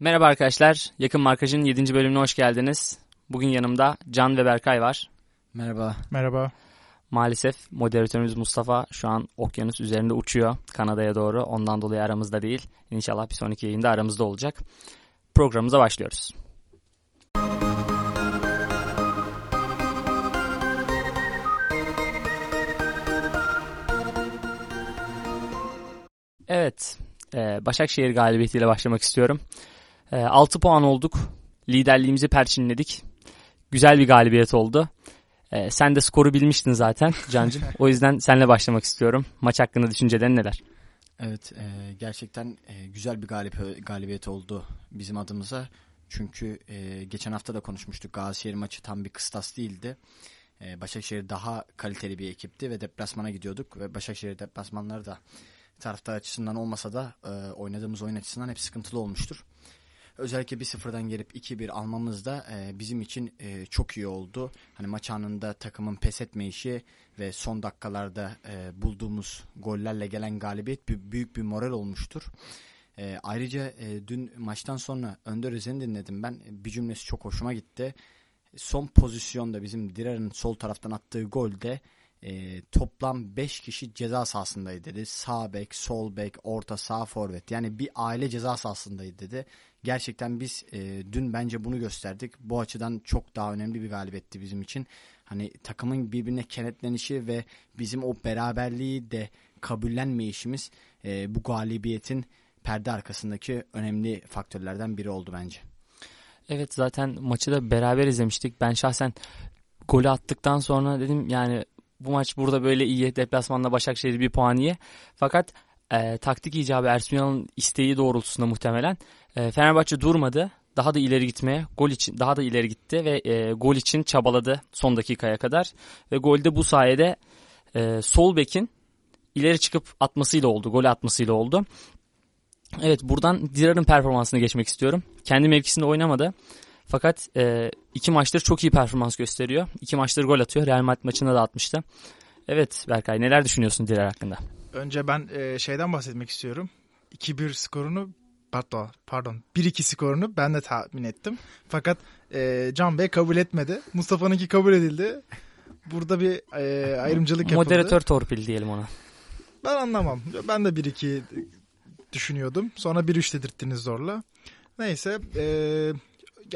Merhaba arkadaşlar. Yakın Markaj'ın 7. bölümüne hoş geldiniz. Bugün yanımda Can ve Berkay var. Merhaba. Merhaba. Maalesef moderatörümüz Mustafa şu an okyanus üzerinde uçuyor Kanada'ya doğru. Ondan dolayı aramızda değil. İnşallah bir sonraki yayında aramızda olacak. Programımıza başlıyoruz. Evet, e, Başakşehir galibiyetiyle başlamak istiyorum. E, 6 puan olduk. Liderliğimizi perçinledik. Güzel bir galibiyet oldu. E, sen de skoru bilmiştin zaten Cancım. o yüzden senle başlamak istiyorum. Maç hakkında düşüncelerin neler? Evet, e, gerçekten e, güzel bir galip, galibiyet oldu bizim adımıza. Çünkü e, geçen hafta da konuşmuştuk. Gazişehir maçı tam bir kıstas değildi. E, Başakşehir daha kaliteli bir ekipti ve deplasmana gidiyorduk. Ve Başakşehir deplasmanları da taraftar açısından olmasa da e, oynadığımız oyun açısından hep sıkıntılı olmuştur. Özellikle bir sıfırdan gelip 2-1 almamız da e, bizim için e, çok iyi oldu. Hani maç anında takımın pes etme işi ve son dakikalarda e, bulduğumuz gollerle gelen galibiyet bir, büyük bir moral olmuştur. E, ayrıca e, dün maçtan sonra Önder Özen'i dinledim ben. Bir cümlesi çok hoşuma gitti. Son pozisyonda bizim Dirar'ın sol taraftan attığı golde e, toplam 5 kişi ceza sahasındaydı dedi. Sağ bek, sol bek, orta sağ forvet. Yani bir aile ceza sahasındaydı dedi. Gerçekten biz e, dün bence bunu gösterdik. Bu açıdan çok daha önemli bir galibiyetti bizim için. Hani takımın birbirine kenetlenişi ve bizim o beraberliği de kabullenmeyişimiz e, bu galibiyetin perde arkasındaki önemli faktörlerden biri oldu bence. Evet zaten maçı da beraber izlemiştik. Ben şahsen golü attıktan sonra dedim yani bu maç burada böyle iyi. Deplasmanda Başakşehir bir puan iyi. Fakat e, taktik icabı Ersun Yanal'ın isteği doğrultusunda muhtemelen e, Fenerbahçe durmadı. Daha da ileri gitmeye, gol için daha da ileri gitti ve e, gol için çabaladı son dakikaya kadar. Ve golde bu sayede e, sol bekin ileri çıkıp atmasıyla oldu, gol atmasıyla oldu. Evet buradan Dirar'ın performansını geçmek istiyorum. Kendi mevkisinde oynamadı. Fakat e, iki maçtır çok iyi performans gösteriyor. İki maçtır gol atıyor. Real Madrid maçında da atmıştı. Evet Berkay neler düşünüyorsun Diler hakkında? Önce ben e, şeyden bahsetmek istiyorum. 2-1 skorunu pardon, pardon 1-2 skorunu ben de tahmin ettim. Fakat e, Can Bey kabul etmedi. Mustafa'nınki kabul edildi. Burada bir e, ayrımcılık yapıldı. Moderatör torpil diyelim ona. Ben anlamam. Ben de 1-2 düşünüyordum. Sonra 1-3 dedirttiniz zorla. Neyse. E,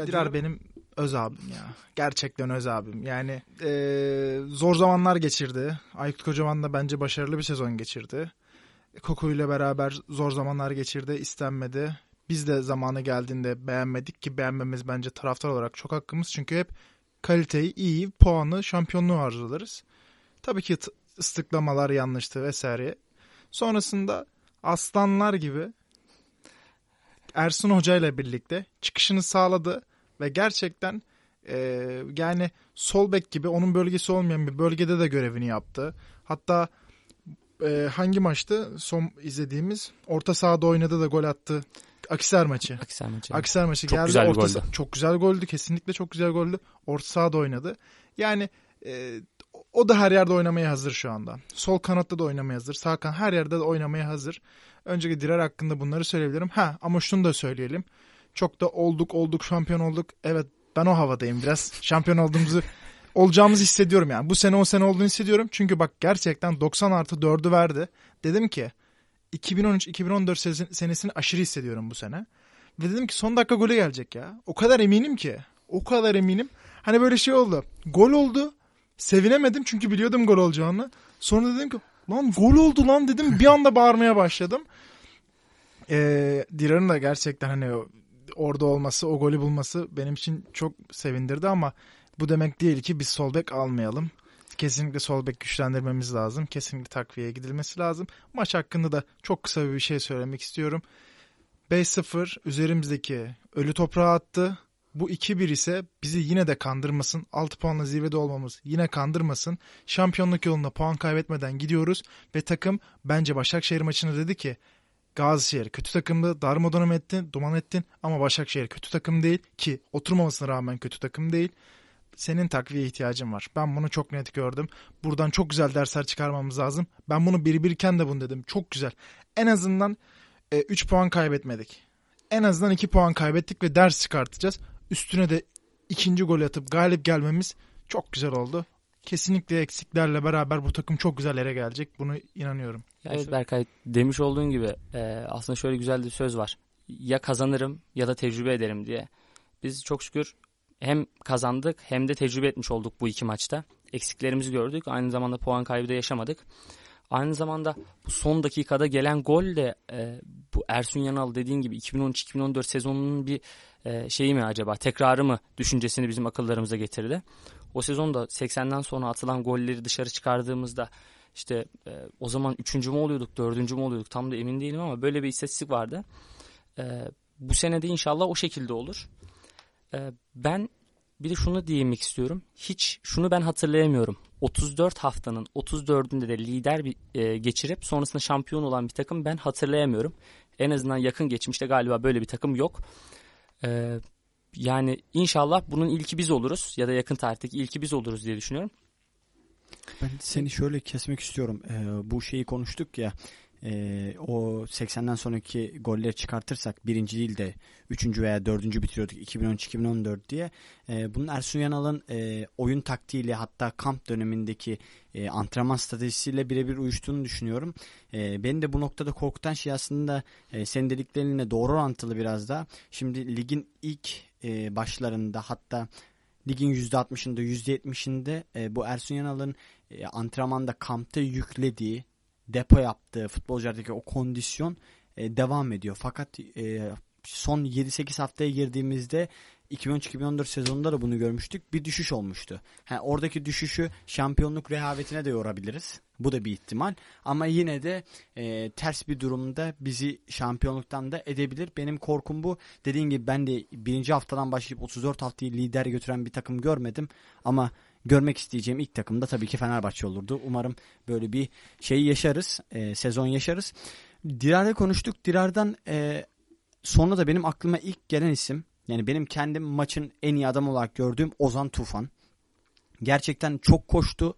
Dirar benim öz abim ya. Gerçekten öz abim. Yani e, zor zamanlar geçirdi. Aykut Kocaman da bence başarılı bir sezon geçirdi. Koku ile beraber zor zamanlar geçirdi. istenmedi. Biz de zamanı geldiğinde beğenmedik ki beğenmemiz bence taraftar olarak çok hakkımız. Çünkü hep kaliteyi, iyi, puanı, şampiyonluğu arzularız. Tabii ki ıslıklamalar yanlıştı vesaire. Sonrasında aslanlar gibi Ersun Hoca ile birlikte çıkışını sağladı ve gerçekten e, yani sol bek gibi onun bölgesi olmayan bir bölgede de görevini yaptı. Hatta e, hangi maçtı son izlediğimiz orta sahada oynadı da gol attı. Akisar maçı. Akisar maçı. Akisar maçı çok geldi. Güzel orta goldü. Çok güzel goldü. Kesinlikle çok güzel goldü. Orta sahada oynadı. Yani e, o da her yerde oynamaya hazır şu anda. Sol kanatta da oynamaya hazır. Sağ kan her yerde de oynamaya hazır. Önceki Dirar hakkında bunları söyleyebilirim. Ha ama şunu da söyleyelim. Çok da olduk olduk şampiyon olduk. Evet ben o havadayım biraz. Şampiyon olduğumuzu olacağımızı hissediyorum yani. Bu sene o sene olduğunu hissediyorum. Çünkü bak gerçekten 90 artı 4'ü verdi. Dedim ki 2013-2014 senesini aşırı hissediyorum bu sene. Ve dedim ki son dakika golü gelecek ya. O kadar eminim ki. O kadar eminim. Hani böyle şey oldu. Gol oldu. Sevinemedim çünkü biliyordum gol olacağını. Sonra dedim ki lan gol oldu lan dedim. Bir anda bağırmaya başladım. Ee, Dirar'ın da gerçekten hani orada olması, o golü bulması benim için çok sevindirdi ama bu demek değil ki biz sol bek almayalım. Kesinlikle sol bek güçlendirmemiz lazım. Kesinlikle takviyeye gidilmesi lazım. Maç hakkında da çok kısa bir şey söylemek istiyorum. 5-0 üzerimizdeki ölü toprağa attı. Bu 2-1 ise bizi yine de kandırmasın. 6 puanla zirvede olmamız yine kandırmasın. Şampiyonluk yolunda puan kaybetmeden gidiyoruz. Ve takım bence Başakşehir maçını dedi ki Gazişehir kötü takımdı. Darmadağın ettin, duman ettin ama Başakşehir kötü takım değil ki oturmamasına rağmen kötü takım değil. Senin takviye ihtiyacın var. Ben bunu çok net gördüm. Buradan çok güzel dersler çıkarmamız lazım. Ben bunu bir birken de bunu dedim. Çok güzel. En azından 3 e, puan kaybetmedik. En azından 2 puan kaybettik ve ders çıkartacağız. Üstüne de ikinci gol atıp galip gelmemiz çok güzel oldu. Kesinlikle eksiklerle beraber bu takım çok güzel yere gelecek. Bunu inanıyorum. Evet Berkay demiş olduğun gibi e, aslında şöyle güzel bir söz var. Ya kazanırım ya da tecrübe ederim diye. Biz çok şükür hem kazandık hem de tecrübe etmiş olduk bu iki maçta. Eksiklerimizi gördük. Aynı zamanda puan kaybı da yaşamadık. Aynı zamanda bu son dakikada gelen gol de e, bu Ersun Yanal dediğin gibi 2013-2014 sezonunun bir e, şeyi mi acaba tekrarı mı düşüncesini bizim akıllarımıza getirdi. O sezonda 80'den sonra atılan golleri dışarı çıkardığımızda işte e, o zaman üçüncü mü oluyorduk, dördüncü mü oluyorduk tam da emin değilim ama böyle bir istatistik vardı. E, bu senede inşallah o şekilde olur. E, ben bir de şunu diyemek istiyorum. Hiç şunu ben hatırlayamıyorum. 34 haftanın 34'ünde de lider bir, e, geçirip sonrasında şampiyon olan bir takım ben hatırlayamıyorum. En azından yakın geçmişte galiba böyle bir takım yok. E, yani inşallah bunun ilki biz oluruz ya da yakın tarihteki ilki biz oluruz diye düşünüyorum. Ben seni şöyle kesmek istiyorum. Ee, bu şeyi konuştuk ya e, o 80'den sonraki golleri çıkartırsak birinci değil de üçüncü veya dördüncü bitiriyorduk 2013-2014 diye. E, bunun Ersun Yanal'ın e, oyun taktiğiyle hatta kamp dönemindeki e, antrenman stratejisiyle birebir uyuştuğunu düşünüyorum. E, beni de bu noktada korkutan şey aslında e, senin dediklerinle doğru orantılı biraz da. Şimdi ligin ilk e, başlarında hatta ligin %60'ında %70'inde e, bu Ersun Yanal'ın e, antrenmanda kampta yüklediği depo yaptığı futbolculardaki o kondisyon e, devam ediyor. Fakat e, son 7-8 haftaya girdiğimizde 2013-2014 sezonunda da bunu görmüştük. Bir düşüş olmuştu. Yani oradaki düşüşü şampiyonluk rehavetine de yorabiliriz. Bu da bir ihtimal. Ama yine de e, ters bir durumda bizi şampiyonluktan da edebilir. Benim korkum bu. Dediğim gibi ben de birinci haftadan başlayıp 34 haftayı lider götüren bir takım görmedim. Ama görmek isteyeceğim ilk takım da tabii ki Fenerbahçe olurdu. Umarım böyle bir şey yaşarız. E, sezon yaşarız. Dirar'la konuştuk. Dirar'dan e, sonra da benim aklıma ilk gelen isim yani benim kendim maçın en iyi adam olarak gördüğüm Ozan Tufan. Gerçekten çok koştu.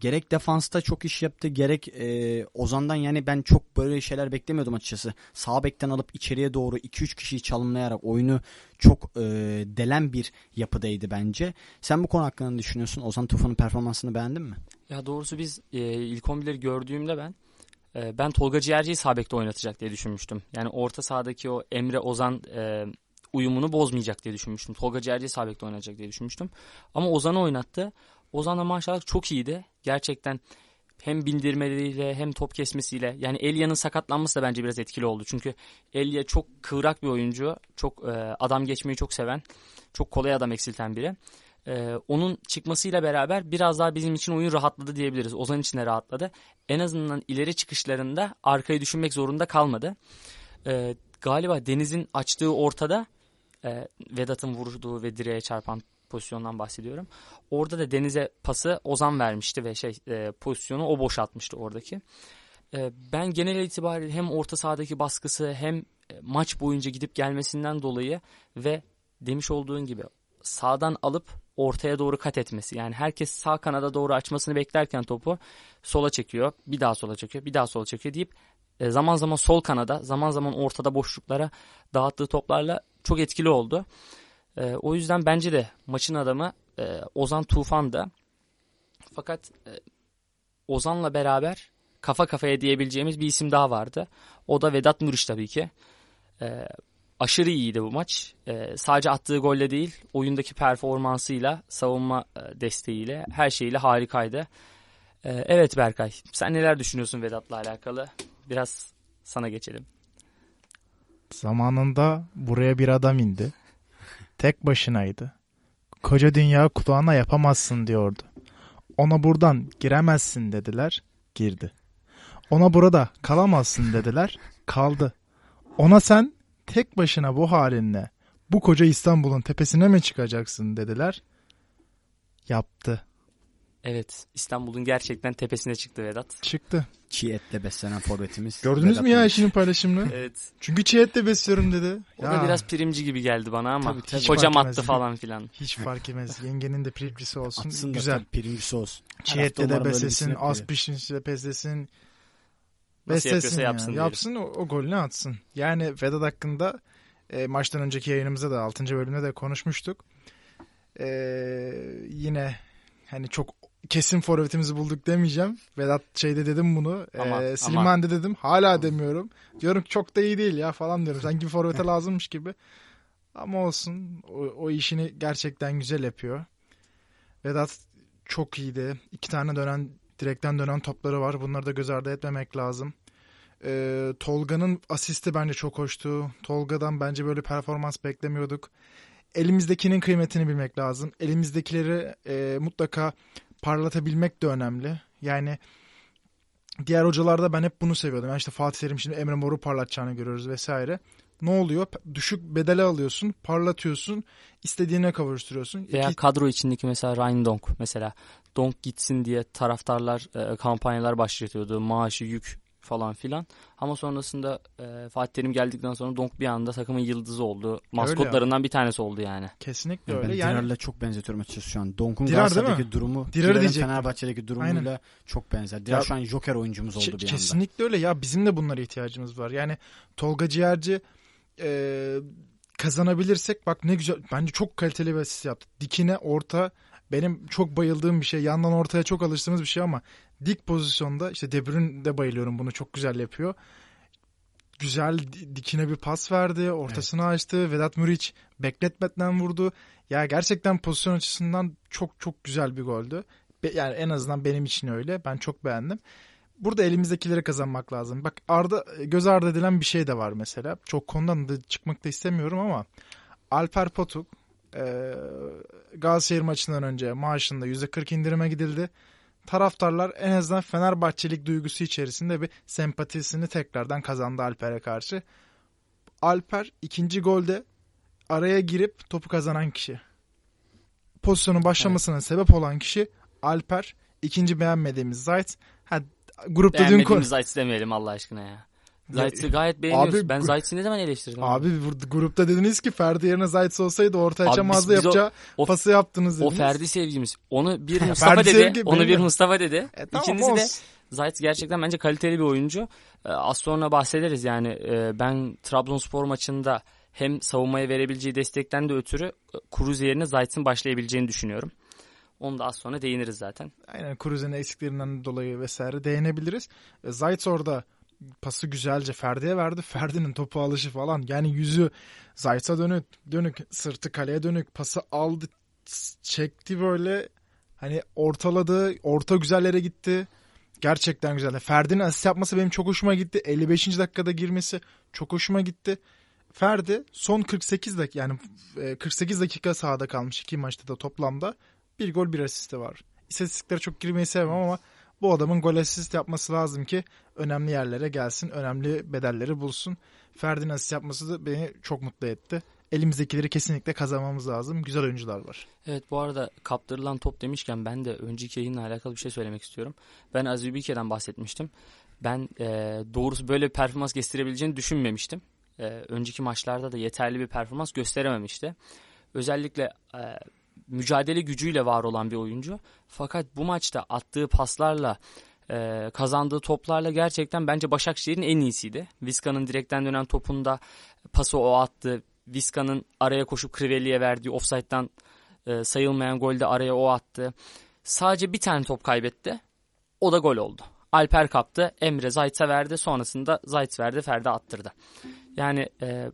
Gerek defansta çok iş yaptı gerek e, Ozan'dan yani ben çok böyle şeyler beklemiyordum açıkçası. Sağ bekten alıp içeriye doğru 2-3 kişiyi çalımlayarak oyunu çok e, delen bir yapıdaydı bence. Sen bu konu hakkında ne düşünüyorsun? Ozan Tufan'ın performansını beğendin mi? Ya doğrusu biz e, ilk 11'leri gördüğümde ben e, ben Tolga Ciğerci'yi sağ bekte oynatacak diye düşünmüştüm. Yani orta sahadaki o Emre Ozan e, uyumunu bozmayacak diye düşünmüştüm. Tolga Ciğerci sağ bekte oynayacak diye düşünmüştüm. Ama Ozan'ı oynattı. Ozan da maşallah çok iyiydi. Gerçekten hem bindirmeleriyle hem top kesmesiyle yani Elia'nın sakatlanması da bence biraz etkili oldu. Çünkü Elia çok kıvrak bir oyuncu. Çok e, adam geçmeyi çok seven. Çok kolay adam eksilten biri. E, onun çıkmasıyla beraber biraz daha bizim için oyun rahatladı diyebiliriz. Ozan için de rahatladı. En azından ileri çıkışlarında arkayı düşünmek zorunda kalmadı. E, galiba Deniz'in açtığı ortada e, Vedat'ın vurduğu ve direğe çarpan pozisyondan bahsediyorum. Orada da Deniz'e pası Ozan vermişti ve şey e, pozisyonu o boşaltmıştı oradaki. E, ben genel itibariyle hem orta sahadaki baskısı hem e, maç boyunca gidip gelmesinden dolayı ve demiş olduğun gibi sağdan alıp ortaya doğru kat etmesi. Yani herkes sağ kanada doğru açmasını beklerken topu sola çekiyor, bir daha sola çekiyor, bir daha sola çekiyor deyip e, zaman zaman sol kanada, zaman zaman ortada boşluklara dağıttığı toplarla çok etkili oldu. E, o yüzden bence de maçın adamı e, Ozan Tufan da. Fakat e, Ozan'la beraber kafa kafaya diyebileceğimiz bir isim daha vardı. O da Vedat Muriç tabii ki. E, aşırı iyiydi bu maç. E, sadece attığı golle değil, oyundaki performansıyla, savunma e, desteğiyle, her şeyiyle harikaydı. E, evet Berkay, sen neler düşünüyorsun Vedat'la alakalı? Biraz sana geçelim. Zamanında buraya bir adam indi. Tek başınaydı. Koca dünya kulağına yapamazsın diyordu. Ona buradan giremezsin dediler, girdi. Ona burada kalamazsın dediler, kaldı. Ona sen tek başına bu halinle bu koca İstanbul'un tepesine mi çıkacaksın dediler. Yaptı. Evet İstanbul'un gerçekten tepesine çıktı Vedat. Çıktı. Çiğ etle beslenen forvetimiz. Gördünüz Vedat mü ya işinin paylaşımını? Evet. Çünkü çiğ etle besliyorum dedi. O Ya, da biraz primci gibi geldi bana ama Tabii, tabii. hocam attı falan filan. Hiç fark etmez. Yengenin de primcisi olsun. Atsın da Güzel. tabii pirincisi olsun. Çiğ etle de beslesin. sinek Az pişmiş de beslesin. Nasıl Beslesin ya. yapsın Yapsın, o, o golünü atsın. Yani Vedat hakkında E, maçtan önceki yayınımızda da 6. bölümde de konuşmuştuk. E, yine hani çok kesin forvetimizi bulduk demeyeceğim. Vedat şeyde dedim bunu. Ama- e, Slimani'de dedim. Hala demiyorum. Diyorum çok da iyi değil ya falan diyorum. Sanki bir forvete lazımmış gibi. Ama olsun. O, o işini gerçekten güzel yapıyor. Vedat çok iyiydi. İki tane dönen direkten dönen topları var. Bunları da göz ardı etmemek lazım. Ee, Tolga'nın asisti bence çok hoştu. Tolga'dan bence böyle performans beklemiyorduk. Elimizdekinin kıymetini bilmek lazım. Elimizdekileri e, mutlaka parlatabilmek de önemli. Yani diğer hocalarda ben hep bunu seviyordum. Yani işte Fatih Terim şimdi Emre Mor'u parlatacağını görüyoruz vesaire. Ne oluyor? Düşük bedele alıyorsun, parlatıyorsun, istediğine kavuşturuyorsun. Veya İki- kadro içindeki mesela Ryan Donk mesela. Donk gitsin diye taraftarlar e, kampanyalar başlatıyordu. Maaşı, yük falan filan. Ama sonrasında e, Fatih Terim geldikten sonra Donk bir anda takımın yıldızı oldu. Maskotlarından bir tanesi oldu yani. Kesinlikle Yani ben öyle. Yani Dirar'la çok benzetiyorum açıkçası şu an. Donk'un Dirar Galatasaray'daki durumu Dirar Dirar'ın. Fenerbahçe'deki durumuyla çok benzer. Dirar Ya- şu an Joker oyuncumuz oldu Ke- bir anda. Kesinlikle öyle ya bizim de bunlara ihtiyacımız var. Yani Tolga Ciğerci e, kazanabilirsek bak ne güzel bence çok kaliteli bir asist yaptı. Dikine orta benim çok bayıldığım bir şey. Yandan ortaya çok alıştığımız bir şey ama dik pozisyonda işte De Bruyne de bayılıyorum bunu çok güzel yapıyor. Güzel di- dikine bir pas verdi. Ortasını açtı. Vedat Muriç bekletmeden vurdu. Ya gerçekten pozisyon açısından çok çok güzel bir goldü. Yani en azından benim için öyle. Ben çok beğendim burada elimizdekileri kazanmak lazım. Bak arda göz ardı edilen bir şey de var mesela. Çok konudan da çıkmak da istemiyorum ama Alper Potuk e, Galatasaray maçından önce maaşında %40 indirime gidildi. Taraftarlar en azından Fenerbahçelik duygusu içerisinde bir sempatisini tekrardan kazandı Alper'e karşı. Alper ikinci golde araya girip topu kazanan kişi. Pozisyonun başlamasına sebep olan kişi Alper. İkinci beğenmediğimiz Zayt. Ha, grupta dün Beğenmediğimiz. Zayt'ı demeyelim Allah aşkına ya. Zayt'ı gayet beğeniyoruz. Abi, ben Zayt'ı ne zaman eleştirdim? Abi burada grupta dediniz ki Ferdi yerine Zayt olsaydı orta Abi açamazdı o- yapacağı o- pası yaptınız O dediniz. Ferdi sevgimiz. Onu bir Mustafa dedi. sevgi Onu bir. Mustafa dedi. E, tamam, İkincisi de. Zayt gerçekten bence kaliteli bir oyuncu. Ee, az sonra bahsederiz yani e, ben Trabzonspor maçında hem savunmaya verebileceği destekten de ötürü e, Kruz yerine Zayt'ın başlayabileceğini düşünüyorum. Onu da az sonra değiniriz zaten. Aynen Cruze'nin eksiklerinden dolayı vesaire değinebiliriz. E, Zayt orada pası güzelce Ferdi'ye verdi. Ferdi'nin topu alışı falan yani yüzü Zayt'a dönük, dönük sırtı kaleye dönük pası aldı çekti böyle hani ortaladı orta güzel yere gitti. Gerçekten güzeldi. Ferdi'nin asist yapması benim çok hoşuma gitti. 55. dakikada girmesi çok hoşuma gitti. Ferdi son 48 dakika yani e, 48 dakika sahada kalmış iki maçta da toplamda bir gol bir asisti var. İstatistiklere çok girmeyi sevmem ama bu adamın gol asist yapması lazım ki önemli yerlere gelsin, önemli bedelleri bulsun. Ferdi'nin asist yapması da beni çok mutlu etti. Elimizdekileri kesinlikle kazanmamız lazım. Güzel oyuncular var. Evet bu arada kaptırılan top demişken ben de önceki yayınla alakalı bir şey söylemek istiyorum. Ben Azubike'den bahsetmiştim. Ben e, doğrusu böyle bir performans gösterebileceğini düşünmemiştim. E, önceki maçlarda da yeterli bir performans gösterememişti. Özellikle e, mücadele gücüyle var olan bir oyuncu. Fakat bu maçta attığı paslarla e, kazandığı toplarla gerçekten bence Başakşehir'in en iyisiydi. Vizca'nın direkten dönen topunda pası o attı. Vizca'nın araya koşup Crivelli'ye verdiği offside'dan e, sayılmayan golde araya o attı. Sadece bir tane top kaybetti. O da gol oldu. Alper kaptı. Emre Zayt'a verdi. Sonrasında Zayt verdi. Ferdi attırdı. Yani e,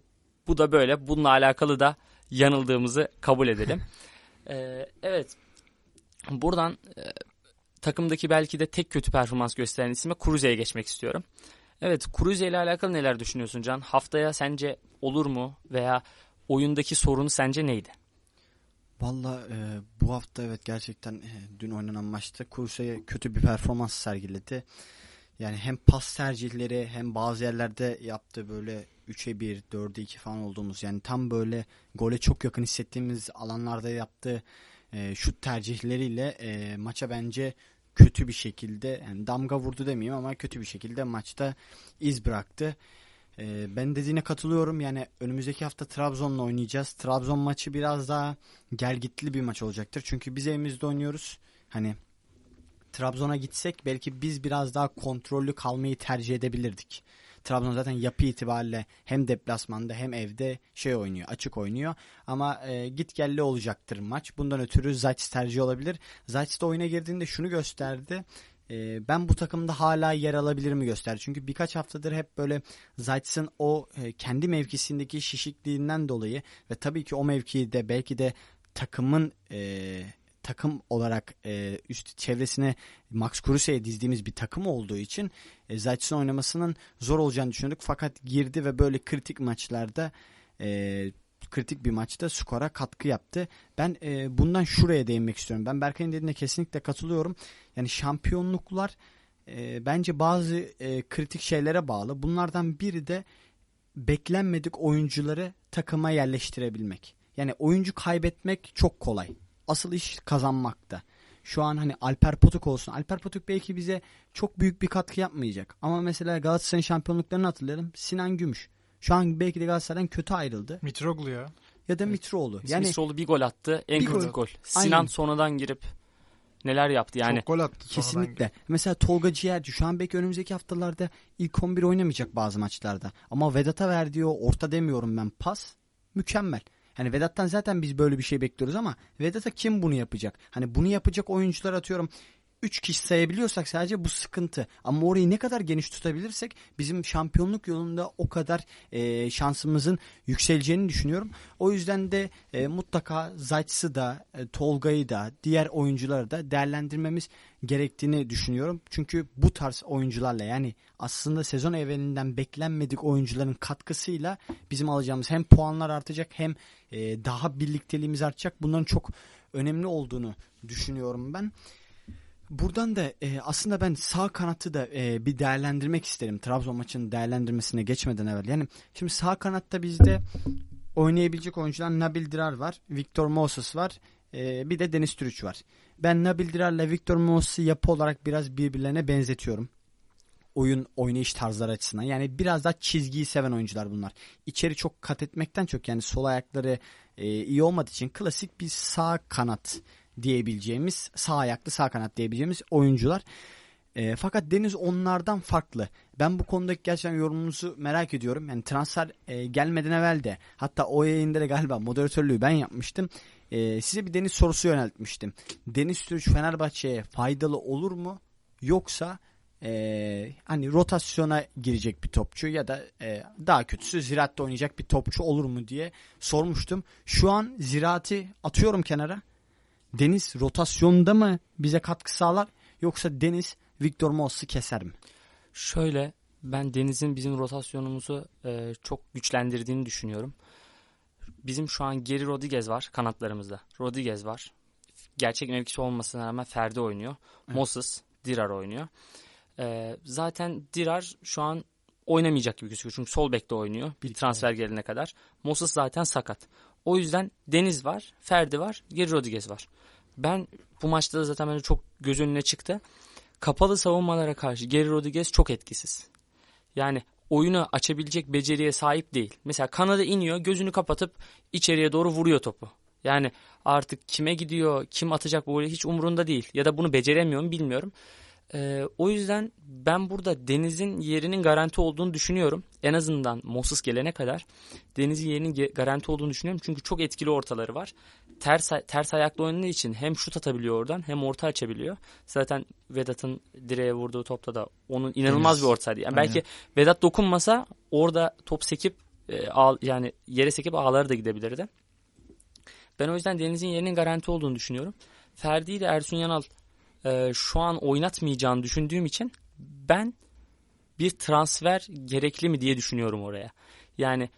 bu da böyle. Bununla alakalı da yanıldığımızı kabul edelim. E, evet. Buradan e, takımdaki belki de tek kötü performans gösteren isime Kruse'ye geçmek istiyorum. Evet Kruse ile alakalı neler düşünüyorsun Can? Haftaya sence olur mu? Veya oyundaki sorunu sence neydi? Valla e, bu hafta evet gerçekten e, dün oynanan maçta Kurse'ye kötü bir performans sergiledi. Yani hem pas tercihleri hem bazı yerlerde yaptığı böyle 3'e 1, 4'e 2 falan olduğumuz yani tam böyle gole çok yakın hissettiğimiz alanlarda yaptığı e, şut tercihleriyle e, maça bence kötü bir şekilde yani damga vurdu demeyeyim ama kötü bir şekilde maçta iz bıraktı. Ee, ben dediğine katılıyorum. Yani önümüzdeki hafta Trabzon'la oynayacağız. Trabzon maçı biraz daha gelgitli bir maç olacaktır. Çünkü biz evimizde oynuyoruz. Hani Trabzon'a gitsek belki biz biraz daha kontrollü kalmayı tercih edebilirdik. Trabzon zaten yapı itibariyle hem deplasmanda hem evde şey oynuyor, açık oynuyor. Ama e, git gelli olacaktır maç. Bundan ötürü Zayt tercih olabilir. Zayt de oyuna girdiğinde şunu gösterdi. E, ben bu takımda hala yer alabilir mi gösterdi. Çünkü birkaç haftadır hep böyle Zayt'sın o e, kendi mevkisindeki şişikliğinden dolayı ve tabii ki o mevkide belki de takımın e, takım olarak e, üst çevresine Max Kruse'ye dizdiğimiz bir takım olduğu için e, Zayt'sın oynamasının zor olacağını düşündük. Fakat girdi ve böyle kritik maçlarda e, kritik bir maçta skora katkı yaptı. Ben e, bundan şuraya değinmek istiyorum. Ben Berkay'ın dediğine kesinlikle katılıyorum. Yani şampiyonluklar e, bence bazı e, kritik şeylere bağlı. Bunlardan biri de beklenmedik oyuncuları takıma yerleştirebilmek. Yani oyuncu kaybetmek çok kolay. Asıl iş kazanmakta. Şu an hani Alper Potuk olsun. Alper Potuk belki bize çok büyük bir katkı yapmayacak. Ama mesela Galatasaray'ın şampiyonluklarını hatırlayalım. Sinan Gümüş. Şu an belki de Galatasaray'dan kötü ayrıldı. Mitroğlu ya. Ya da Mitroğlu. Yani Mitroğlu bir gol attı. En Bir kritik gol. gol. Sinan Aynen. sonradan girip neler yaptı yani. Çok gol attı. sonradan. Kesinlikle. Mesela Tolga Ciğerci şu an belki önümüzdeki haftalarda ilk 11 oynamayacak bazı maçlarda. Ama Vedat'a verdiği o orta demiyorum ben pas mükemmel. Hani Vedat'tan zaten biz böyle bir şey bekliyoruz ama Vedat'a kim bunu yapacak? Hani bunu yapacak oyuncular atıyorum 3 kişi sayabiliyorsak sadece bu sıkıntı. Ama orayı ne kadar geniş tutabilirsek bizim şampiyonluk yolunda o kadar e, şansımızın yükseleceğini düşünüyorum. O yüzden de e, mutlaka Zayt'sı da e, Tolga'yı da diğer oyuncuları da değerlendirmemiz gerektiğini düşünüyorum. Çünkü bu tarz oyuncularla yani aslında sezon evvelinden beklenmedik oyuncuların katkısıyla bizim alacağımız hem puanlar artacak hem e, daha birlikteliğimiz artacak. Bunların çok önemli olduğunu düşünüyorum ben. Buradan da e, aslında ben sağ kanatı da e, bir değerlendirmek isterim. Trabzon maçının değerlendirmesine geçmeden evvel. Yani şimdi sağ kanatta bizde oynayabilecek oyuncular Nabil Dirar var, Victor Moses var, e, bir de Deniz Türüç var. Ben Nabil Dirar'la Victor Moses'ı yapı olarak biraz birbirlerine benzetiyorum. Oyun oynayış tarzları açısından. Yani biraz daha çizgiyi seven oyuncular bunlar. İçeri çok kat etmekten çok yani sol ayakları e, iyi olmadığı için klasik bir sağ kanat diyebileceğimiz sağ ayaklı sağ kanat diyebileceğimiz oyuncular. E, fakat Deniz onlardan farklı. Ben bu konudaki gerçekten yorumunuzu merak ediyorum. Yani transfer e, gelmeden evvel de hatta o yayında da galiba moderatörlüğü ben yapmıştım. E, size bir Deniz sorusu yöneltmiştim. Deniz Türüç Fenerbahçe'ye faydalı olur mu? Yoksa e, hani rotasyona girecek bir topçu ya da e, daha kötüsü Ziraat'ta oynayacak bir topçu olur mu diye sormuştum. Şu an Ziraat'i atıyorum kenara. Deniz rotasyonda mı bize katkı sağlar yoksa Deniz Victor Moses'ı keser mi? Şöyle ben Deniz'in bizim rotasyonumuzu e, çok güçlendirdiğini düşünüyorum. Bizim şu an Geri Rodriguez var kanatlarımızda. Rodriguez var. Gerçek mevkisi olmasına rağmen Ferdi oynuyor. Evet. Moses, Dirar oynuyor. E, zaten Dirar şu an oynamayacak gibi gözüküyor. Çünkü sol bekte oynuyor. Bir transfer gelene kadar. Moses zaten sakat. O yüzden Deniz var, Ferdi var, Geri Rodriguez var. Ben bu maçta da zaten bence çok göz önüne çıktı. Kapalı savunmalara karşı Geri Rodriguez çok etkisiz. Yani oyunu açabilecek beceriye sahip değil. Mesela kanada iniyor, gözünü kapatıp içeriye doğru vuruyor topu. Yani artık kime gidiyor, kim atacak bu hiç umurunda değil. Ya da bunu beceremiyor mu bilmiyorum. Ee, o yüzden ben burada Deniz'in yerinin garanti olduğunu düşünüyorum. En azından Moses gelene kadar Deniz'in yerinin garanti olduğunu düşünüyorum. Çünkü çok etkili ortaları var. Ters, ters ayaklı oynadığı için hem şut atabiliyor oradan hem orta açabiliyor. Zaten Vedat'ın direğe vurduğu topta da onun inanılmaz Deniz. bir ortaydı. Yani Aynen. belki Vedat dokunmasa orada top sekip e, ağ- yani yere sekip ağları da gidebilirdi. Ben o yüzden Deniz'in yerinin garanti olduğunu düşünüyorum. Ferdi ile Ersun Yanal e, şu an oynatmayacağını düşündüğüm için ben bir transfer gerekli mi diye düşünüyorum oraya. Yani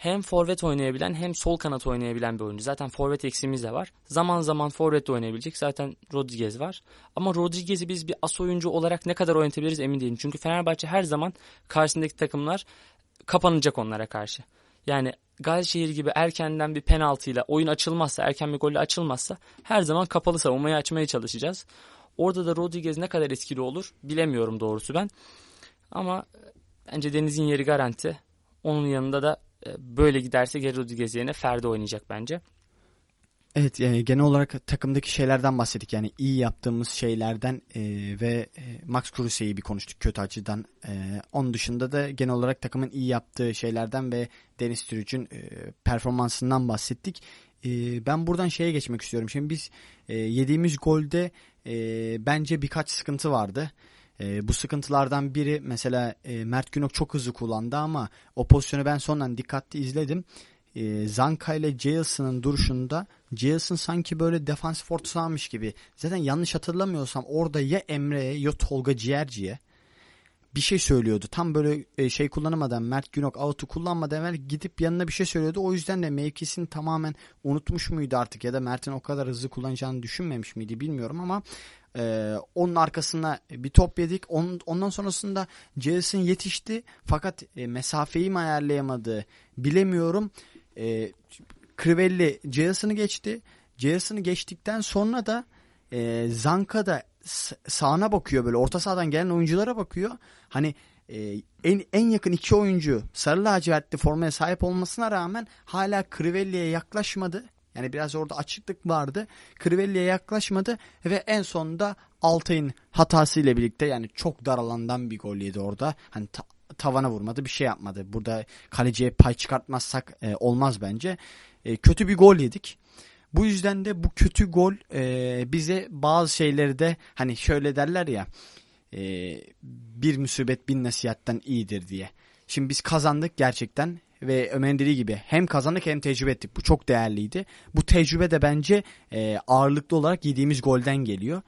hem forvet oynayabilen hem sol kanat oynayabilen bir oyuncu. Zaten forvet eksiğimiz de var. Zaman zaman forvet de oynayabilecek. Zaten Rodriguez var. Ama Rodriguez'i biz bir as oyuncu olarak ne kadar oynatabiliriz emin değilim. Çünkü Fenerbahçe her zaman karşısındaki takımlar kapanacak onlara karşı. Yani Gazişehir gibi erkenden bir penaltıyla oyun açılmazsa, erken bir golle açılmazsa her zaman kapalı savunmayı açmaya çalışacağız. Orada da Rodriguez ne kadar etkili olur bilemiyorum doğrusu ben. Ama bence Deniz'in yeri garanti. Onun yanında da böyle giderse Geri Rodriguez yerine Ferdi oynayacak bence. Evet yani genel olarak takımdaki şeylerden bahsettik. Yani iyi yaptığımız şeylerden e, ve e, Max Kruse'yi bir konuştuk kötü açıdan. E, onun dışında da genel olarak takımın iyi yaptığı şeylerden ve Deniz Türüç'ün e, performansından bahsettik. E, ben buradan şeye geçmek istiyorum. Şimdi biz e, yediğimiz golde e, bence birkaç sıkıntı vardı. E, bu sıkıntılardan biri mesela e, Mert Günok çok hızlı kullandı ama o pozisyonu ben sondan dikkatli izledim e, Zanka ile Jailson'ın duruşunda Jailson sanki böyle defansif orta sahamış gibi. Zaten yanlış hatırlamıyorsam orada ya Emre'ye ya Tolga Ciğerci'ye bir şey söylüyordu. Tam böyle e, şey kullanamadan Mert Günok out'u kullanmadan evvel gidip yanına bir şey söylüyordu. O yüzden de mevkisini tamamen unutmuş muydu artık ya da Mert'in o kadar hızlı kullanacağını düşünmemiş miydi bilmiyorum ama ee, onun arkasına bir top yedik. Onun, ondan sonrasında Jason yetişti. Fakat e, mesafeyi mi ayarlayamadı bilemiyorum. E, Crivelli Jason'ı geçti. Jason'ı geçtikten sonra da e, Zanka da sağına bakıyor böyle orta sahadan gelen oyunculara bakıyor. Hani e, en, en yakın iki oyuncu sarı lacivertli formaya sahip olmasına rağmen hala Crivelli'ye yaklaşmadı. Yani biraz orada açıklık vardı. Crivelli'ye yaklaşmadı ve en sonunda Altay'ın hatasıyla birlikte yani çok dar alandan bir gol yedi orada. Hani ta, tavana vurmadı bir şey yapmadı. Burada kaleciye pay çıkartmazsak e, olmaz bence. E, kötü bir gol yedik. Bu yüzden de bu kötü gol e, bize bazı şeyleri de hani şöyle derler ya e, bir musibet bin nasihatten iyidir diye. Şimdi biz kazandık gerçekten ve Ömer'in dediği gibi hem kazandık hem tecrübe ettik. Bu çok değerliydi. Bu tecrübe de bence e, ağırlıklı olarak yediğimiz golden geliyor.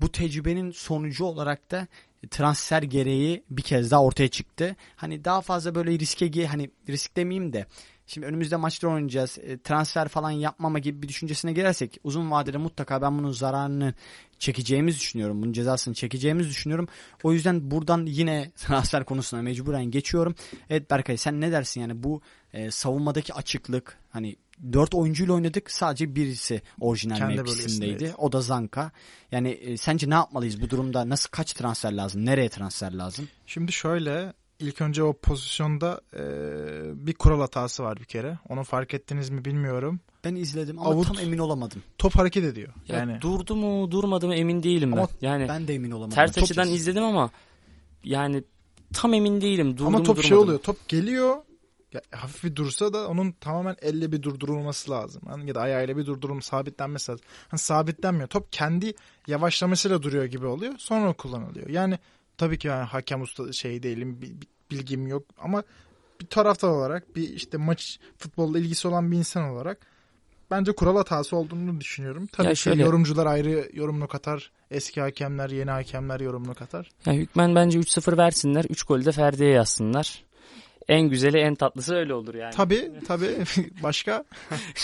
Bu tecrübenin sonucu olarak da transfer gereği bir kez daha ortaya çıktı. Hani daha fazla böyle riske hani risk demeyeyim de Şimdi önümüzde maçlar oynayacağız. E, transfer falan yapmama gibi bir düşüncesine girersek uzun vadede mutlaka ben bunun zararını çekeceğimiz düşünüyorum. Bunun cezasını çekeceğimiz düşünüyorum. O yüzden buradan yine transfer konusuna mecburen geçiyorum. Evet Berkay sen ne dersin yani bu e, savunmadaki açıklık hani dört oyuncuyla oynadık sadece birisi orijinal Kendi mevkisindeydi. O da Zanka. Yani e, sence ne yapmalıyız bu durumda? Nasıl kaç transfer lazım? Nereye transfer lazım? Şimdi şöyle ilk önce o pozisyonda e, bir kural hatası var bir kere. Onu fark ettiniz mi bilmiyorum. Ben izledim ama Avut, tam emin olamadım. Top hareket ediyor. Ya yani durdu mu, durmadı mı emin değilim ben. Ama yani ben de emin olamadım. Ters açıdan izledim ama yani tam emin değilim. Durdu ama mu, top durmadı şey mı? oluyor. Top geliyor. Ya, hafif bir dursa da onun tamamen elle bir durdurulması lazım. Yani ya da ayağıyla bir durdurulma sabitlenmesi lazım. Hani sabitlenmiyor. Top kendi yavaşlamasıyla duruyor gibi oluyor. Sonra kullanılıyor. Yani Tabii ki yani hakem usta şey değilim, bilgim yok ama bir taraftar olarak bir işte maç futbolla ilgisi olan bir insan olarak bence kural hatası olduğunu düşünüyorum. Tabii ya ki şöyle, yorumcular ayrı yorumunu katar. Eski hakemler, yeni hakemler yorumunu katar. Ya hükmen bence 3-0 versinler. 3 golü de Ferdi'ye yazsınlar. En güzeli en tatlısı öyle olur yani. Tabii tabii. Başka?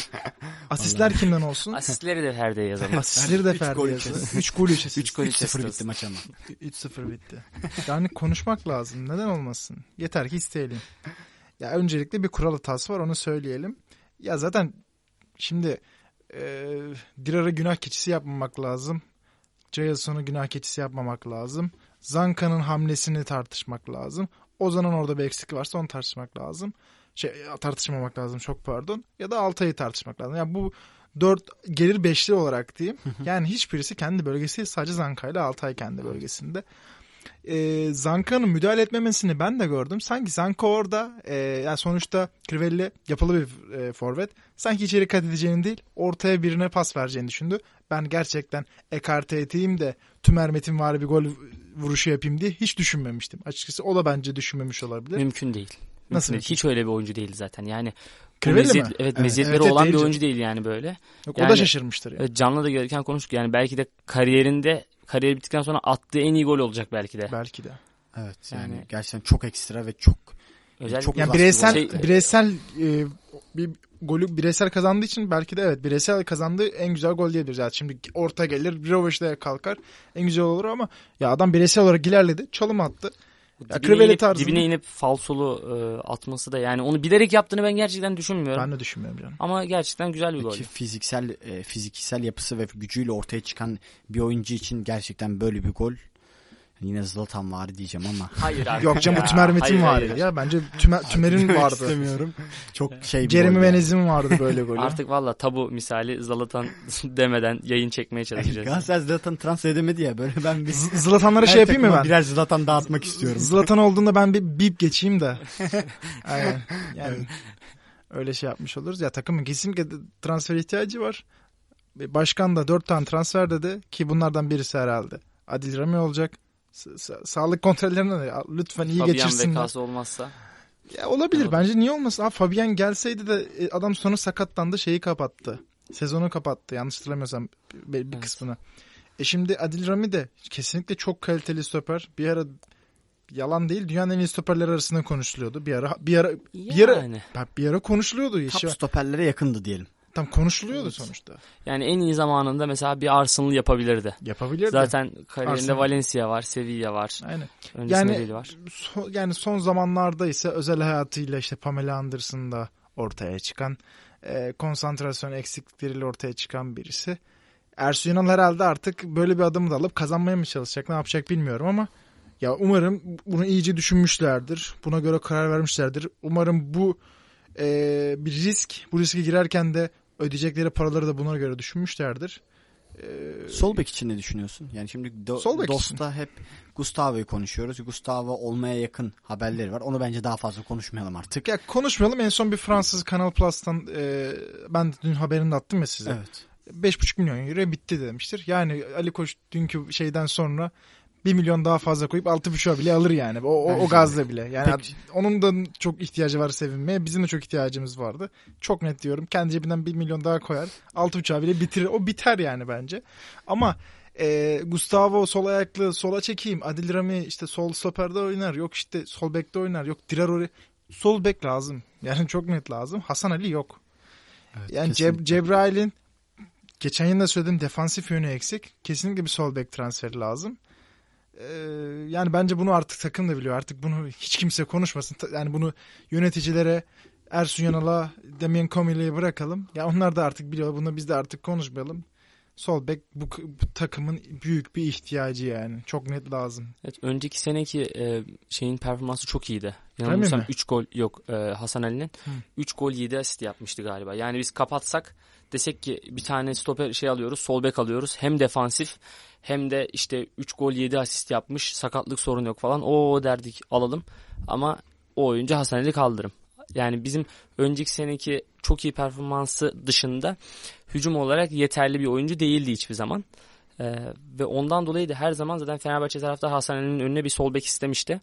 Asistler kimden olsun? Asistleri de Ferdi'ye yazalım. Asistleri de Ferdi'ye yazalım. 3 gol 3 3 gol 3-0 bitti maç ama. 3-0 bitti. Yani konuşmak lazım. Neden olmasın? Yeter ki isteyelim. Ya öncelikle bir kural hatası var onu söyleyelim. Ya zaten şimdi e, Dirar'ı günah keçisi yapmamak lazım. Jayason'u günah keçisi yapmamak lazım. Zanka'nın hamlesini tartışmak lazım. Ozan'ın orada bir eksik varsa onu tartışmak lazım. Şey tartışmamak lazım çok pardon. Ya da Altay'ı tartışmak lazım. Yani bu dört gelir beşli olarak diyeyim. yani hiçbirisi kendi bölgesi sadece Zanka ile Altay kendi bölgesinde. Ee, Zanka'nın müdahale etmemesini ben de gördüm. Sanki Zanka orada e, yani sonuçta Crivelli yapılı bir e, forvet. Sanki içeri kat edeceğini değil ortaya birine pas vereceğini düşündü. Ben gerçekten ekarte edeyim de Tümer Metin var bir gol vuruşu yapayım diye hiç düşünmemiştim. Açıkçası o da bence düşünmemiş olabilir. Mümkün değil. Nasıl? Mümkün Hiç öyle bir oyuncu değil zaten. Yani meziyet, mi? Evet, meziyetleri evet, olan bir oyuncu değil yani böyle. Yok, yani, o da şaşırmıştır yani. Can'la da gelirken konuştuk yani belki de kariyerinde kariyer bittikten sonra attığı en iyi gol olacak belki de. Belki de. Evet yani, yani gerçekten çok ekstra ve çok Özellikle çok yani bireysel şey, bireysel e, bir golü bireysel kazandığı için belki de evet bireysel kazandığı en güzel gol diyebiliriz. Yani şimdi orta gelir, Broveş'te kalkar en güzel olur ama ya adam bireysel olarak ilerledi, çalım attı. Ya dibine, inip, tarzında... dibine inip falsolu e, atması da yani onu bilerek yaptığını ben gerçekten düşünmüyorum. Ben de düşünmüyorum canım. Ama gerçekten güzel bir gol. Fiziksel e, fiziksel yapısı ve gücüyle ortaya çıkan bir oyuncu için gerçekten böyle bir gol Yine Zlatan var diyeceğim ama. Hayır abi. Yok canım bu Tümer Metin hayır. ya. Bence Tümer, Tümer'in vardı. istemiyorum. Çok şey Jeremy. Venez'in vardı böyle golü. Artık valla tabu misali Zalatan demeden yayın çekmeye çalışacağız. Galatasaray Zlatan transfer edemedi ya böyle ben bir Z- Zlatanlara şey yapayım mı ben? Birer Zlatan dağıtmak istiyorum. Zlatan olduğunda ben bir bip geçeyim de. Aynen. Yani öyle şey yapmış oluruz. Ya takımın kesinlikle transfer ihtiyacı var. Başkan da dört tane transfer dedi ki bunlardan birisi herhalde. Adil Rami olacak. Sa- sağlık kontrollerine de lütfen iyi Fabian geçirsinler. vekası olmazsa. Ya olabilir Evet. bence niye olmasın? Abi Fabian gelseydi de e, adam sonra sakatlandı şeyi kapattı. Sezonu kapattı yanlış hatırlamıyorsam bir, bir Evet. kısmını. E şimdi Adil Rami de kesinlikle çok kaliteli stoper. Bir ara yalan değil dünyanın en iyi stoperler arasında konuşuluyordu. Bir ara bir ara bir ara Yani. bir ara konuşuluyordu. Top stoperlere yakındı diyelim. Tam konuşuluyordu Evet. sonuçta. Yani en iyi zamanında mesela bir Arsenal yapabilirdi. Yapabilirdi. Zaten kariyerinde Arsenal. Valencia var, Sevilla var. Aynen. Öncesinde Yani- var. So- yani son zamanlarda ise özel hayatıyla işte Pamela Anderson'da ortaya çıkan e, konsantrasyon eksiklikleriyle ortaya çıkan birisi. Ersun Yanal herhalde artık böyle bir adımı da alıp kazanmaya mı çalışacak ne yapacak bilmiyorum ama ya umarım bunu iyice düşünmüşlerdir. Buna göre karar vermişlerdir. Umarım bu e, bir risk. Bu riske girerken de ödeyecekleri paraları da buna göre düşünmüşlerdir. E, Sol bek için ne düşünüyorsun? Yani şimdi do- Sol Dost'ta hep Gustavo'yu konuşuyoruz. Gustavo olmaya yakın haberleri var. Onu bence daha fazla konuşmayalım artık. ya konuşmayalım. En son bir Fransız Kanal Plus'tan e, ben dün haberini de attım ya size. Evet. 5,5 milyon euro bitti demiştir. Yani Ali Koç dünkü şeyden sonra 1 milyon daha fazla koyup 6,5'a bile alır yani. O, o, o gazla bile. Yani Peki. onun da çok ihtiyacı var sevinmeye. Bizim de çok ihtiyacımız vardı. Çok net diyorum. Kendi cebinden 1 milyon daha koyar. 6,5'a bile bitirir. O biter yani bence. Ama e, Gustavo sol ayaklı sola çekeyim. Adil Rami işte sol stoperde oynar. Yok işte sol bekte oynar. Yok Dirarori. Sol bek lazım. Yani çok net lazım. Hasan Ali yok. Evet, Yani Ceb-. Cebrail'in geçen yıl da söylediğim defansif yönü eksik. Kesinlikle bir sol bek transferi lazım. Ee, yani bence bunu artık takım da biliyor. Artık bunu hiç kimse konuşmasın. Yani bunu yöneticilere Ersun Yanal'a, Damien Comille'ye bırakalım. Ya onlar da artık biliyor. Bunu biz de artık konuşmayalım. Sol bek bu, bu takımın büyük bir ihtiyacı yani. Çok net lazım. Evet, önceki seneki e, şeyin performansı çok iyiydi. Yanılmıyorsam mi? 3 gol yok e, Hasan Ali'nin. Hı. 3 gol 7 asist yapmıştı galiba. Yani biz kapatsak desek ki bir tane stoper şey alıyoruz, sol bek alıyoruz. Hem defansif hem de işte 3 gol 7 asist yapmış. Sakatlık sorun yok falan. O derdik alalım. Ama o oyuncu Hasan Ali kaldırım. Yani bizim önceki seneki çok iyi performansı dışında hücum olarak yeterli bir oyuncu değildi hiçbir zaman. Ee, ve ondan dolayı da her zaman zaten Fenerbahçe taraftar Hasan Ali'nin önüne bir sol bek istemişti.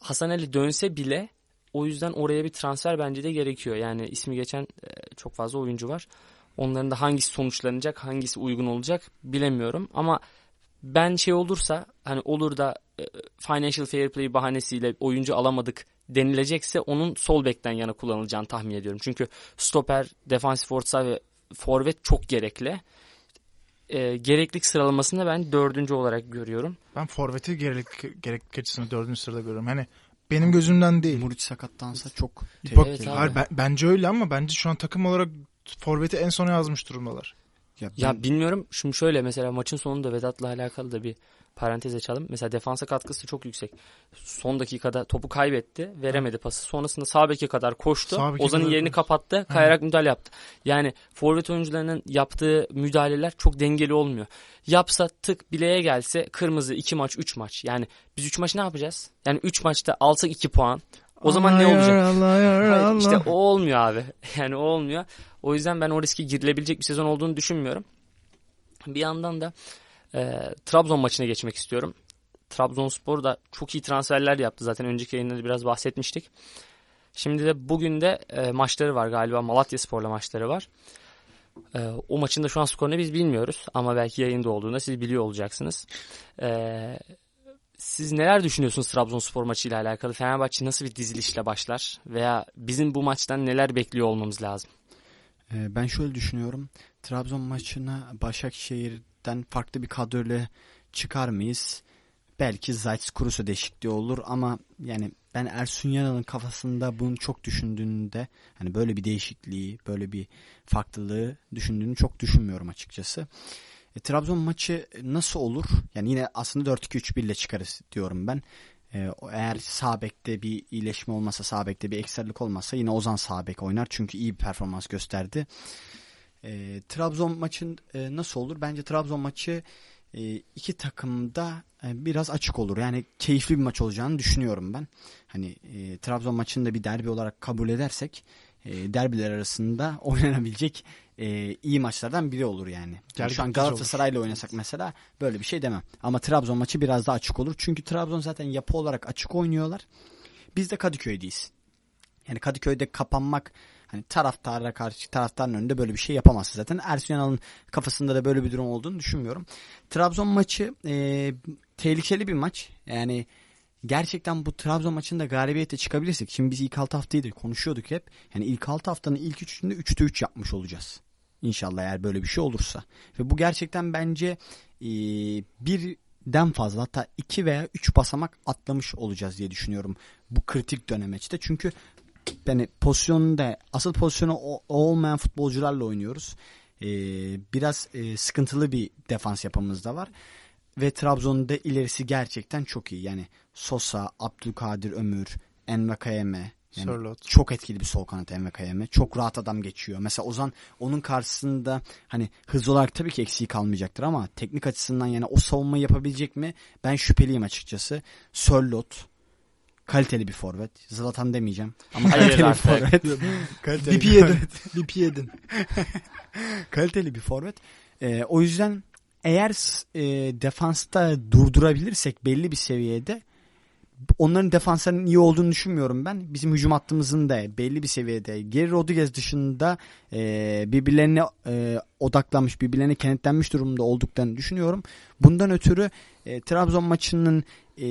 Hasan Ali dönse bile o yüzden oraya bir transfer bence de gerekiyor. Yani ismi geçen e, çok fazla oyuncu var. Onların da hangisi sonuçlanacak, hangisi uygun olacak bilemiyorum. Ama ben şey olursa hani olur da e, financial fair play bahanesiyle oyuncu alamadık denilecekse onun sol bekten yana kullanılacağını tahmin ediyorum. Çünkü stoper, defansif orta ve forvet çok gerekli. E, gereklilik sıralamasında ben dördüncü olarak görüyorum. Ben forveti gereklilik, gereklilik açısından dördüncü sırada görüyorum. Hani benim gözümden değil. Muriç sakattansa çok Bak, abi. hayır, ben- bence öyle ama bence şu an takım olarak forveti en sona yazmış durumdalar. Ya Ya ben- bilmiyorum. Şimdi şöyle mesela maçın sonunda Vedat'la alakalı da bir parantez açalım. Mesela defansa katkısı çok yüksek. Son dakikada topu kaybetti. Veremedi pası. Sonrasında sağ beke kadar koştu. Ozan'ın yerini koştu. kapattı. Kayarak müdahale yaptı. Yani forvet oyuncularının yaptığı müdahaleler çok dengeli olmuyor. Yapsa tık bileğe gelse kırmızı 2 maç 3 maç. Yani biz 3 maç ne yapacağız? Yani 3 maçta alsak 2 puan. O zaman ne Allah olacak? yar, Allah Hayır, işte o olmuyor abi. Yani o olmuyor. O yüzden ben o riske girilebilecek bir sezon olduğunu düşünmüyorum. Bir yandan da e, Trabzon maçına geçmek istiyorum. Trabzonspor da çok iyi transferler yaptı. Zaten önceki yayında biraz bahsetmiştik. Şimdi de bugün de e, maçları var galiba. Malatya Spor'la maçları var. E, o maçın da şu an skorunu biz bilmiyoruz. Ama belki yayında olduğunda siz biliyor olacaksınız. E, siz neler düşünüyorsunuz Trabzonspor maçıyla alakalı? Fenerbahçe nasıl bir dizilişle başlar? Veya bizim bu maçtan neler bekliyor olmamız lazım? Ee, Ben şöyle düşünüyorum. Trabzon maçına Başakşehir'den farklı bir kadroyla çıkar mıyız? Belki Zayt Kurusu değişikliği olur ama yani ben Ersun Yanal'ın kafasında bunu çok düşündüğünde hani böyle bir değişikliği, böyle bir farklılığı düşündüğünü çok düşünmüyorum açıkçası. E, Trabzon maçı nasıl olur? Yani yine aslında 4-2-3-1 ile çıkarız diyorum ben. E, eğer sağ bekte bir iyileşme olmasa, sağ bekte bir ekserlik olmazsa yine Ozan sağ bek oynar. Çünkü iyi bir performans gösterdi. E, Trabzon maçın e, nasıl olur? Bence Trabzon maçı e, iki takımda e, biraz açık olur. Yani keyifli bir maç olacağını düşünüyorum ben. Hani e, Trabzon maçını da bir derbi olarak kabul edersek e, derbiler arasında oynanabilecek e, iyi maçlardan biri olur yani. yani şu an Galatasaray'la oynasak mesela böyle bir şey demem. Ama Trabzon maçı biraz daha açık olur. Çünkü Trabzon zaten yapı olarak açık oynuyorlar. Biz de Kadıköy'deyiz. Yani Kadıköy'de kapanmak hani taraftara karşı taraftarın önünde böyle bir şey yapamazsın zaten. Ersun Yanal'ın kafasında da böyle bir durum olduğunu düşünmüyorum. Trabzon maçı e, tehlikeli bir maç. Yani gerçekten bu Trabzon maçında galibiyete çıkabilirsek. Şimdi biz ilk 6 haftayı da konuşuyorduk hep. Yani ilk 6 haftanın ilk üçünde 3'te 3 yapmış olacağız. İnşallah eğer böyle bir şey olursa. Ve bu gerçekten bence e, birden fazla hatta iki veya üç basamak atlamış olacağız diye düşünüyorum. Bu kritik dönemeçte. Çünkü yani pozisyonunda asıl pozisyonu olmayan futbolcularla oynuyoruz. Ee, biraz e, sıkıntılı bir defans yapımız da var. Ve Trabzon'da ilerisi gerçekten çok iyi. Yani Sosa, Abdülkadir Ömür, Envakayeme, yani Sörlot. çok etkili bir sol kanat Envakayeme. Çok rahat adam geçiyor. Mesela Ozan onun karşısında hani hız olarak tabii ki eksiği kalmayacaktır ama teknik açısından yani o savunmayı yapabilecek mi? Ben şüpheliyim açıkçası. Sörlot, kaliteli bir forvet. Zlatan demeyeceğim. Ama kaliteli bir forvet. kaliteli bir yedin. Bipi yedin. kaliteli bir forvet. Ee, o yüzden eğer e, defansta durdurabilirsek belli bir seviyede onların defanslarının iyi olduğunu düşünmüyorum ben. Bizim hücum hattımızın da belli bir seviyede Geri Rodriguez dışında e, birbirlerine e, odaklanmış, birbirlerine kenetlenmiş durumda olduklarını düşünüyorum. Bundan ötürü e, Trabzon maçının e,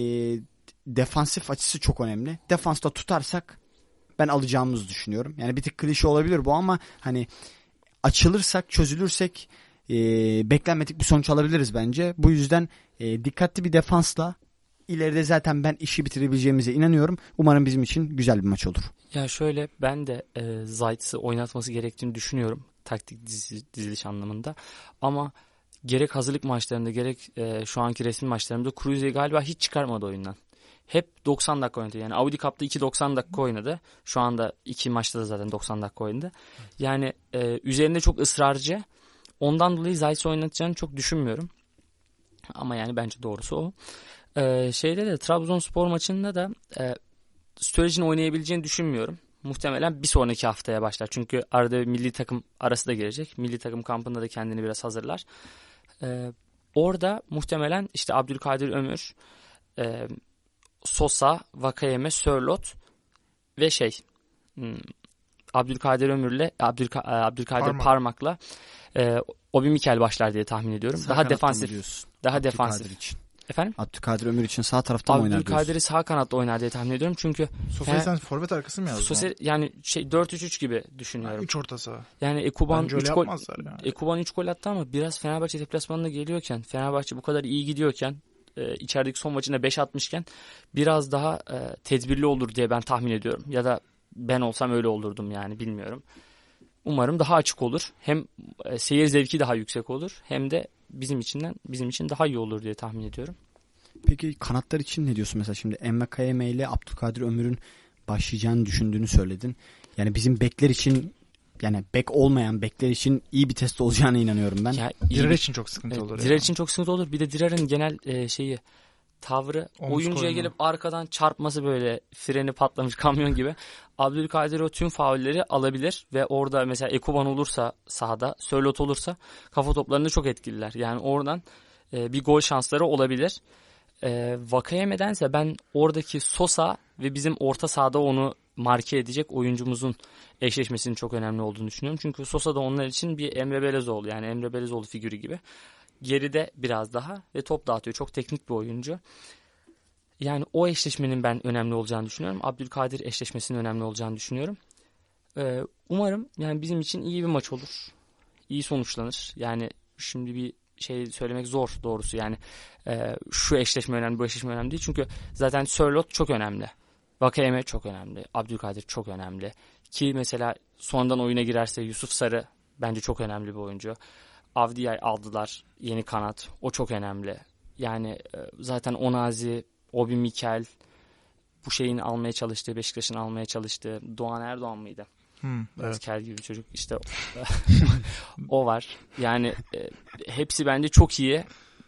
defansif açısı çok önemli. Defansta tutarsak ben alacağımızı düşünüyorum. Yani bir tık klişe olabilir bu ama hani açılırsak, çözülürsek e, beklenmedik bir sonuç alabiliriz bence. Bu yüzden e, dikkatli bir defansla ileride zaten ben işi bitirebileceğimize inanıyorum. Umarım bizim için güzel bir maç olur. Ya şöyle ben de e, Zayt'sı oynatması gerektiğini düşünüyorum. Taktik dizi, diziliş anlamında. Ama gerek hazırlık maçlarında gerek e, şu anki resmi maçlarında Cruze'yi galiba hiç çıkarmadı oyundan hep 90 dakika oynadı. Yani Audi Cup'ta 2 90 dakika oynadı. Şu anda iki maçta da zaten 90 dakika oynadı. Yani e, üzerinde çok ısrarcı. Ondan dolayı Zayt'sı oynatacağını çok düşünmüyorum. Ama yani bence doğrusu o. E, şeyde de Trabzonspor maçında da e, Sturridge'in oynayabileceğini düşünmüyorum. Muhtemelen bir sonraki haftaya başlar. Çünkü arada milli takım arası da gelecek. Milli takım kampında da kendini biraz hazırlar. E, orada muhtemelen işte Abdülkadir Ömür, e, Sosa, Vakayeme, Sörlot ve şey hmm, Abdülkadir Ömür'le Abdülka, e, Abdülkadir Parmak. Parmak'la e, Obi Mikel başlar diye tahmin ediyorum. Sağ daha defansif. Daha Abdülkadir defansif. Için. Efendim? Abdülkadir Ömür için sağ tarafta mı oynar Abdülkadir'i sağ kanatta oynar diye tahmin ediyorum. Çünkü Sosa'yı sen forvet arkası mı yazdın? Sosa yani şey 4-3-3 gibi düşünüyorum. 3 orta saha. Yani Ekuban 3 gol yani. Ekuban 3 gol attı ama biraz Fenerbahçe deplasmanına geliyorken Fenerbahçe bu kadar iyi gidiyorken e, içerideki son maçında 5 atmışken biraz daha e, tedbirli olur diye ben tahmin ediyorum. Ya da ben olsam öyle olurdum yani bilmiyorum. Umarım daha açık olur. Hem e, seyir zevki daha yüksek olur hem de bizim içinden bizim için daha iyi olur diye tahmin ediyorum. Peki kanatlar için ne diyorsun mesela şimdi Emre Kayeme ile Abdülkadir Ömür'ün başlayacağını düşündüğünü söyledin. Yani bizim bekler için yani bek olmayan bekler için iyi bir test olacağına inanıyorum ben. Ya, Direr için çok sıkıntı olur. Direr ya. için çok sıkıntı olur. Bir de Direr'in genel e, şeyi tavrı Omuz oyuncuya koyma. gelip arkadan çarpması böyle freni patlamış kamyon gibi. Abdülkadir o tüm faulleri alabilir ve orada mesela Ekuban olursa sahada, Sörlot olursa kafa toplarında çok etkililer. Yani oradan e, bir gol şansları olabilir. E, Vakayeme'dense ben oradaki Sosa ve bizim orta sahada onu marke edecek oyuncumuzun eşleşmesinin çok önemli olduğunu düşünüyorum. Çünkü Sosa da onlar için bir Emre Belezoğlu yani Emre Belezoğlu figürü gibi. Geride biraz daha ve top dağıtıyor. Çok teknik bir oyuncu. Yani o eşleşmenin ben önemli olacağını düşünüyorum. Abdülkadir eşleşmesinin önemli olacağını düşünüyorum. Ee, umarım yani bizim için iyi bir maç olur. İyi sonuçlanır. Yani şimdi bir şey söylemek zor doğrusu. Yani e, şu eşleşme önemli, bu eşleşme önemli değil. Çünkü zaten Sörlot çok önemli. Vakayeme çok önemli. Abdülkadir çok önemli. Ki mesela sondan oyuna girerse Yusuf Sarı bence çok önemli bir oyuncu. Avdiay aldılar yeni kanat. O çok önemli. Yani e, zaten Onazi, Obi Mikel bu şeyin almaya çalıştığı, Beşiktaş'ın almaya çalıştığı Doğan Erdoğan mıydı? Hmm, evet. kel gibi bir çocuk. İşte o var. Yani e, hepsi bence çok iyi.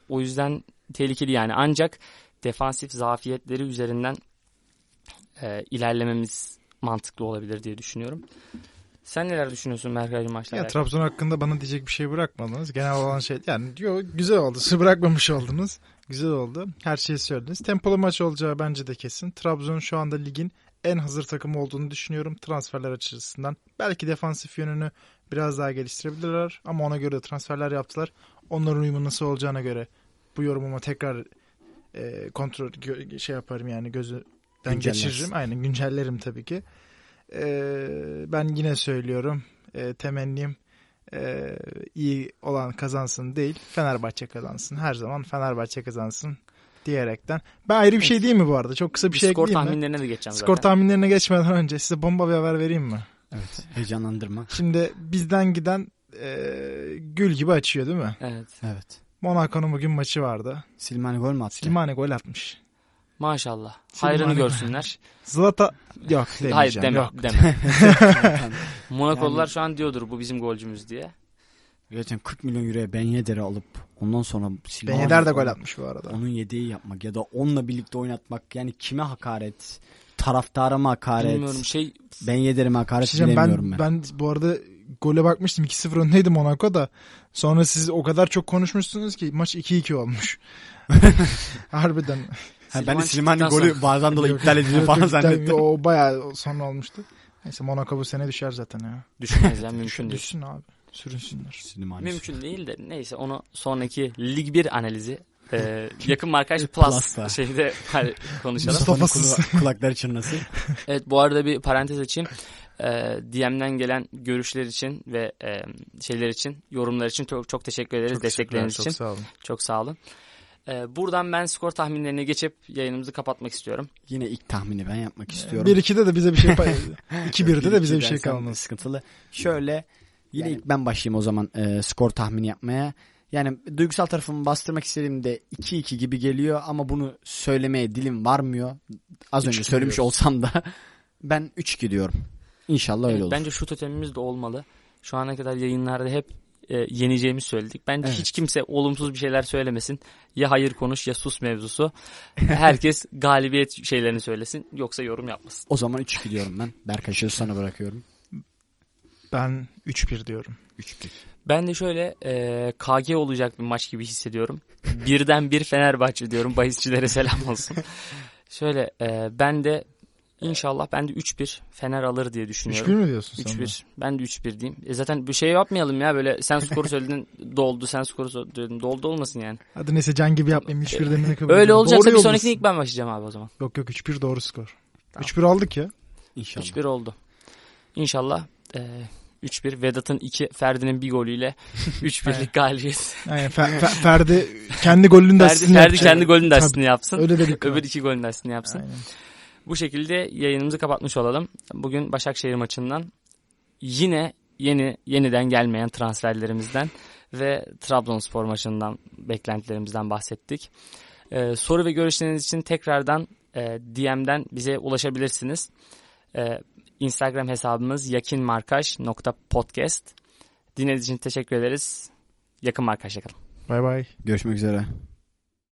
O yüzden tehlikeli yani. Ancak defansif zafiyetleri üzerinden e, ilerlememiz mantıklı olabilir diye düşünüyorum. Sen neler düşünüyorsun Berkay'cığım maçla Ya? Trabzon hakkında bana diyecek bir şey bırakmadınız. Genel olan şey yani yo, güzel oldu. Siz bırakmamış oldunuz. Güzel oldu. Her şeyi söylediniz. Tempolu maç olacağı bence de kesin. Trabzon şu anda ligin en hazır takımı olduğunu düşünüyorum transferler açısından. Belki defansif yönünü biraz daha geliştirebilirler ama ona göre de transferler yaptılar. Onların uyumu nasıl olacağına göre bu yorumuma tekrar e, kontrol gö- şey yaparım yani gözden Güncellersin. geçiririm. Aynen güncellerim tabii ki. E, ben yine söylüyorum e, temennim e, iyi olan kazansın değil Fenerbahçe kazansın. Her zaman Fenerbahçe kazansın diyerekten. Ben ayrı bir şey değil mi bu arada? Çok kısa bir Bir şey skor ekleyeyim mi? tahminlerine de geçeceğim Skor zaten. tahminlerine geçmeden önce size bomba bir haber vereyim mi? Evet. Heyecanlandırma. Şimdi bizden giden e, gül gibi açıyor değil mi? Evet. Evet. Monaco'nun bugün maçı vardı. Silmani gol mü attı? Slimani gol atmış. Maşallah. Slimani Hayrını görsünler. Zlata yok demeyeceğim. Hayır deme. Yok. deme. Monakolular Yani- şu an diyordur bu bizim golcümüz diye. Gerçekten 40 milyon euroya Ben Yedder'i alıp ondan sonra Ben Yedder de gol atmış bu arada. Onun yedeği yapmak ya da onunla birlikte oynatmak yani kime hakaret? Taraftara mı hakaret? Bilmiyorum şey Ben Yedder'e mi hakaret şey bilemiyorum ben. ben, ben bu arada gole bakmıştım 2-0 öndeydi Monaco da. Sonra siz o kadar çok konuşmuşsunuz ki maç 2-2 olmuş. Harbiden. Ha, ben de Silmani golü sonra- bazen dolayı iptal yok, falan zannettim. O bayağı sonra olmuştu. Neyse Monaco bu sene düşer zaten ya. düşmez ya mümkün değil. Düşsün abi. Sürünsünler. Silmani. Mümkün değil de neyse onu sonraki Lig 1 analizi e, yakın markaj plus Plus'ta. şeyde hani konuşalım. Mustafa'sız. kula- kulakları çınlasın. Evet bu arada bir parantez açayım. E, DM'den gelen görüşler için ve e, şeyler için, yorumlar için çok çok teşekkür ederiz Çok destekleriniz için. Çok sağ olun. Çok sağ olun. E, buradan ben skor tahminlerine geçip yayınımızı kapatmak istiyorum. Yine ilk tahmini ben yapmak istiyorum. 1-2'de de bize bir şey pay... 2-1'de de bize bir şey kalmaz. Sıkıntılı. Şöyle yine Yani- ilk ben başlayayım o zaman e, skor tahmini yapmaya. Yani duygusal tarafımı bastırmak istediğimde 2-2 gibi geliyor ama bunu söylemeye dilim varmıyor. Az önce 3-2 söylemiş diyoruz. olsam da ben 3-2 diyorum. İnşallah öyle Evet, olur. bence şu totemimiz de olmalı. Şu ana kadar yayınlarda hep e, yeneceğimizi söyledik. Bence Evet. hiç kimse olumsuz bir şeyler söylemesin. Ya hayır konuş ya sus mevzusu. Herkes galibiyet şeylerini söylesin yoksa yorum yapmasın. O zaman 3-2 diyorum ben. Berkay sözü sana bırakıyorum. Ben 3-1 diyorum. 3-1. Ben de şöyle e, KG olacak bir maç gibi hissediyorum. Birden bir Fenerbahçe diyorum. Bahisçilere selam olsun. Şöyle e, ben de inşallah ben de 3-1 Fener alır diye 3-1 düşünüyorum. mi diyorsun sen? de? 3-1. Ben de 3-1 diyeyim. E zaten bir şey yapmayalım ya böyle sen skoru söyledin doldu sen skoru söyledin doldu olmasın yani. Hadi neyse can gibi yapmayayım. 3-1 demini kabul Öyle olacaksa Doğru bir sonrakine ilk ben başlayacağım abi o zaman. Yok yok 3-1 doğru skor. Tamam. 3-1 aldık ya. İnşallah. 3-1 oldu. İnşallah e, 3-1 Vedat'ın 2 Ferdi'nin bir golüyle 3-1'lik galibiyet. Yani Fer- Fer- Ferdi kendi golünün de Ferdi, Ferdi kendi golünün de yapsın. Öyle dedik. Öbür iki golün de yapsın. Aynen. Bu şekilde yayınımızı kapatmış olalım. Bugün Başakşehir maçından yine yeni yeniden gelmeyen transferlerimizden ve Trabzonspor maçından beklentilerimizden bahsettik. Ee, soru ve görüşleriniz için tekrardan e, DM'den bize ulaşabilirsiniz. Ee, Instagram hesabımız yakinmarkaj.podcast. Dinlediğiniz için teşekkür ederiz. Yakın markajla kalın. Bay bay. Görüşmek üzere.